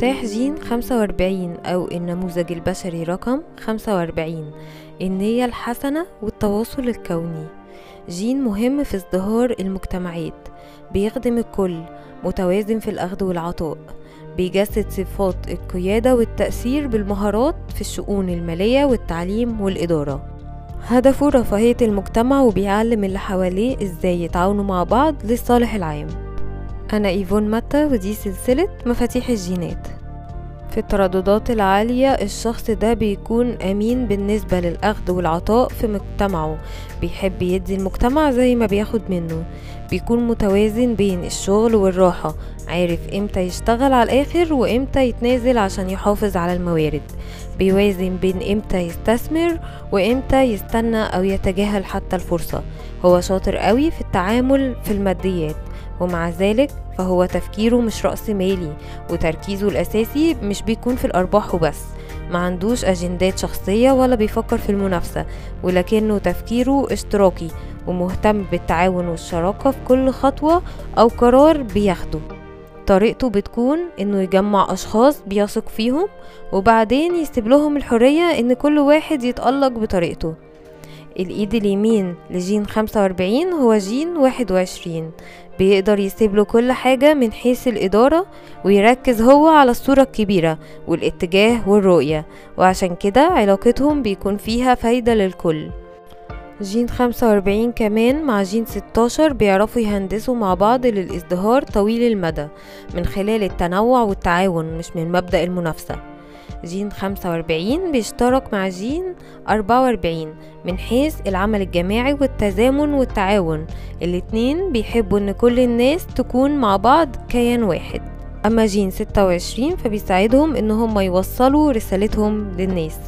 مفتاح جين 45 أو النموذج البشري رقم 45 النية الحسنة والتواصل الكوني. جين مهم في ازدهار المجتمعات. بيخدم الكل متوازن في الأخذ والعطاء. بيجسد صفات القيادة والتأثير بالمهارات في الشؤون المالية والتعليم والإدارة. هدفه رفاهية المجتمع وبيعلم اللي حواليه إزاي يتعاونوا مع بعض للصالح العام. أنا إيفون ماتا ودي سلسلة مفاتيح الجينات. في الترددات العالية الشخص ده بيكون أمين بالنسبة للأخذ والعطاء في مجتمعه. بيحب يدي المجتمع زي ما بياخد منه. بيكون متوازن بين الشغل والراحة. عارف إمتى يشتغل على الآخر وإمتى يتنازل عشان يحافظ على الموارد. بيوازن بين إمتى يستثمر وإمتى يستنى أو يتجاهل حتى الفرصة. هو شاطر قوي في التعامل في الماديات. ومع ذلك فهو تفكيره مش رأس مالي وتركيزه الأساسي مش بيكون في الأرباح وبس. ما عندوش أجندات شخصية ولا بيفكر في المنافسة ولكنه تفكيره اشتراكي ومهتم بالتعاون والشراكة في كل خطوة أو قرار بياخده. طريقته بتكون إنه يجمع أشخاص بيثق فيهم وبعدين يسيب لهم الحرية إن كل واحد يتألق بطريقته. الإيد اليمين لجين 45 هو جين 21 بيقدر يسيب له كل حاجة من حيث الإدارة ويركز هو على الصورة الكبيرة والاتجاه والرؤية وعشان كده علاقتهم بيكون فيها فايدة للكل. جين 45 كمان مع جين 16 بيعرفوا يهندسوا مع بعض للإزدهار طويل المدى من خلال التنوع والتعاون مش من مبدأ المنافسة. جين 45 بيشترك مع جين 44 من حيث العمل الجماعي والتزامن والتعاون. الاتنين بيحبوا إن كل الناس تكون مع بعض كيان واحد. أما جين 26 فبيساعدهم إن هم يوصلوا رسالتهم للناس.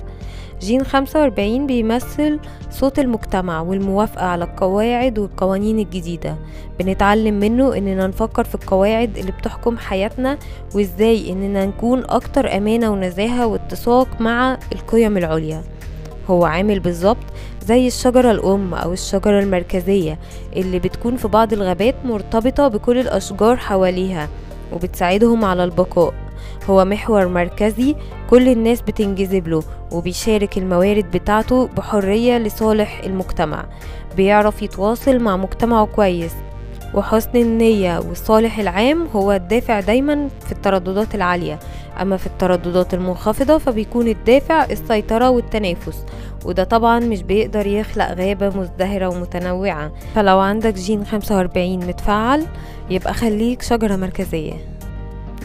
جين 45 بيمثل صوت المجتمع والموافقة على القواعد والقوانين الجديدة. بنتعلم منه إننا نفكر في القواعد اللي بتحكم حياتنا وإزاي إننا نكون أكتر أمانة ونزاهة واتساق مع القيم العليا. هو عامل بالظبط زي الشجرة الأم أو الشجرة المركزية اللي بتكون في بعض الغابات مرتبطة بكل الأشجار حواليها وبتساعدهم على البقاء. هو محور مركزي كل الناس بتنجذب له وبيشارك الموارد بتاعته بحرية لصالح المجتمع بيعرف يتواصل مع مجتمعه كويس. وحسن النية والصالح العام هو الدافع دايما في الترددات العالية. أما في الترددات المنخفضة فبيكون الدافع السيطرة والتنافس وده طبعا مش بيقدر يخلق غابة مزدهرة ومتنوعة. فلو عندك جين 45 متفعل يبقى خليك شجرة مركزية.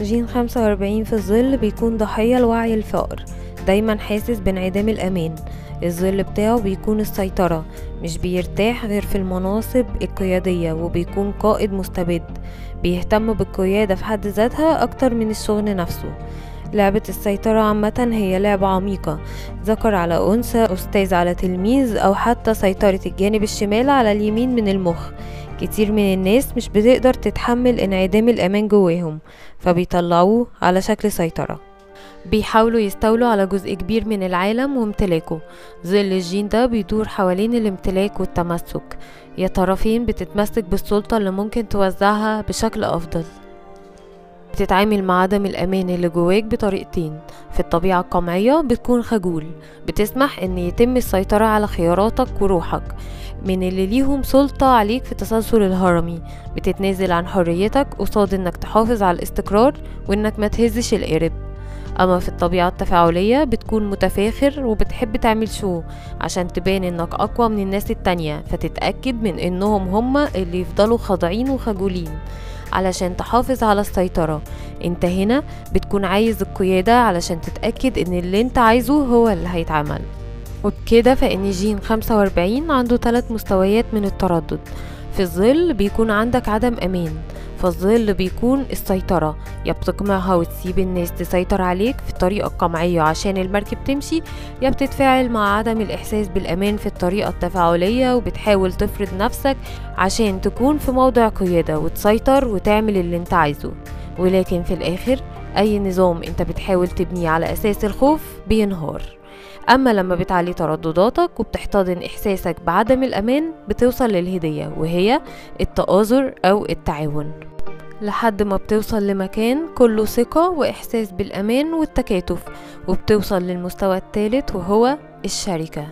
جين 45 في الظل بيكون ضحية لوعي الفقر. دايما حاسس بانعدام الأمان. الظل بتاعه بيكون السيطرة مش بيرتاح غير في المناصب القيادية وبيكون قائد مستبد. بيهتم بالقيادة في حد ذاتها أكتر من الشغل نفسه. لعبة السيطرة عامة هي لعبة عميقة. ذكر على أنثى أستاذ على تلميذ أو حتى سيطرة الجانب الشمال على اليمين من المخ. كتير من الناس مش بتقدر تتحمل انعدام الأمان جواهم فبيطلعوه على شكل سيطرة. بيحاولوا يستولوا على جزء كبير من العالم وامتلاكه. ظل الجين ده بيدور حوالين الامتلاك والتمسك. يا ترى فين بتتمسك بالسلطة اللي ممكن توزعها بشكل أفضل. بتتعامل مع عدم الأمان اللي جواك بطريقتين. في الطبيعة القمعية بتكون خجول. بتسمح إن يتم السيطرة على خياراتك وروحك. من اللي ليهم سلطة عليك في التسلسل الهرمي. بتتنازل عن حريتك قصاد إنك تحافظ على الاستقرار وإنك ما تهزش القرب أما في الطبيعة التفاعلية بتكون متفاخر وبتحب تعمل شو عشان تبان إنك أقوى من الناس التانية. فتتأكد من إنهم هما اللي يفضلوا خاضعين وخجولين. علشان تحافظ على السيطرة. انت هنا بتكون عايز القيادة علشان تتأكد إن اللي انت عايزه هو اللي هيتعمل. وبكده فإن جين 45 عنده ثلاث مستويات من التردد. في الظل بيكون عندك عدم أمان فالظل بيكون السيطرة. يا بتقمعها وتسيب الناس تسيطر عليك في الطريقة القمعية عشان المركب تمشي. يا بتتفاعل مع عدم الإحساس بالأمان في الطريقة التفاعلية وبتحاول تفرض نفسك عشان تكون في موضع قيادة وتسيطر وتعمل اللي انت عايزه. ولكن في الآخر أي نظام انت بتحاول تبنيه على أساس الخوف بينهار. أما لما بتعلي تردداتك وبتحتضن إحساسك بعدم الأمان بتوصل للهدية وهي التآزر أو التعاون. لحد ما بتوصل لمكان كله ثقة وإحساس بالأمان والتكاتف وبتوصل للمستوى الثالث وهو الشراكة.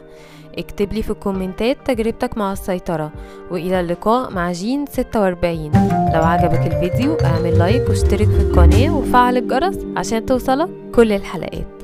اكتب لي في ال comments تجربتك مع السيطرة وإلى اللقاء مع جين 46 لو عجبك الفيديو أعمل like واشترك في القناة وفعل الجرس عشان توصلك كل الحلقات.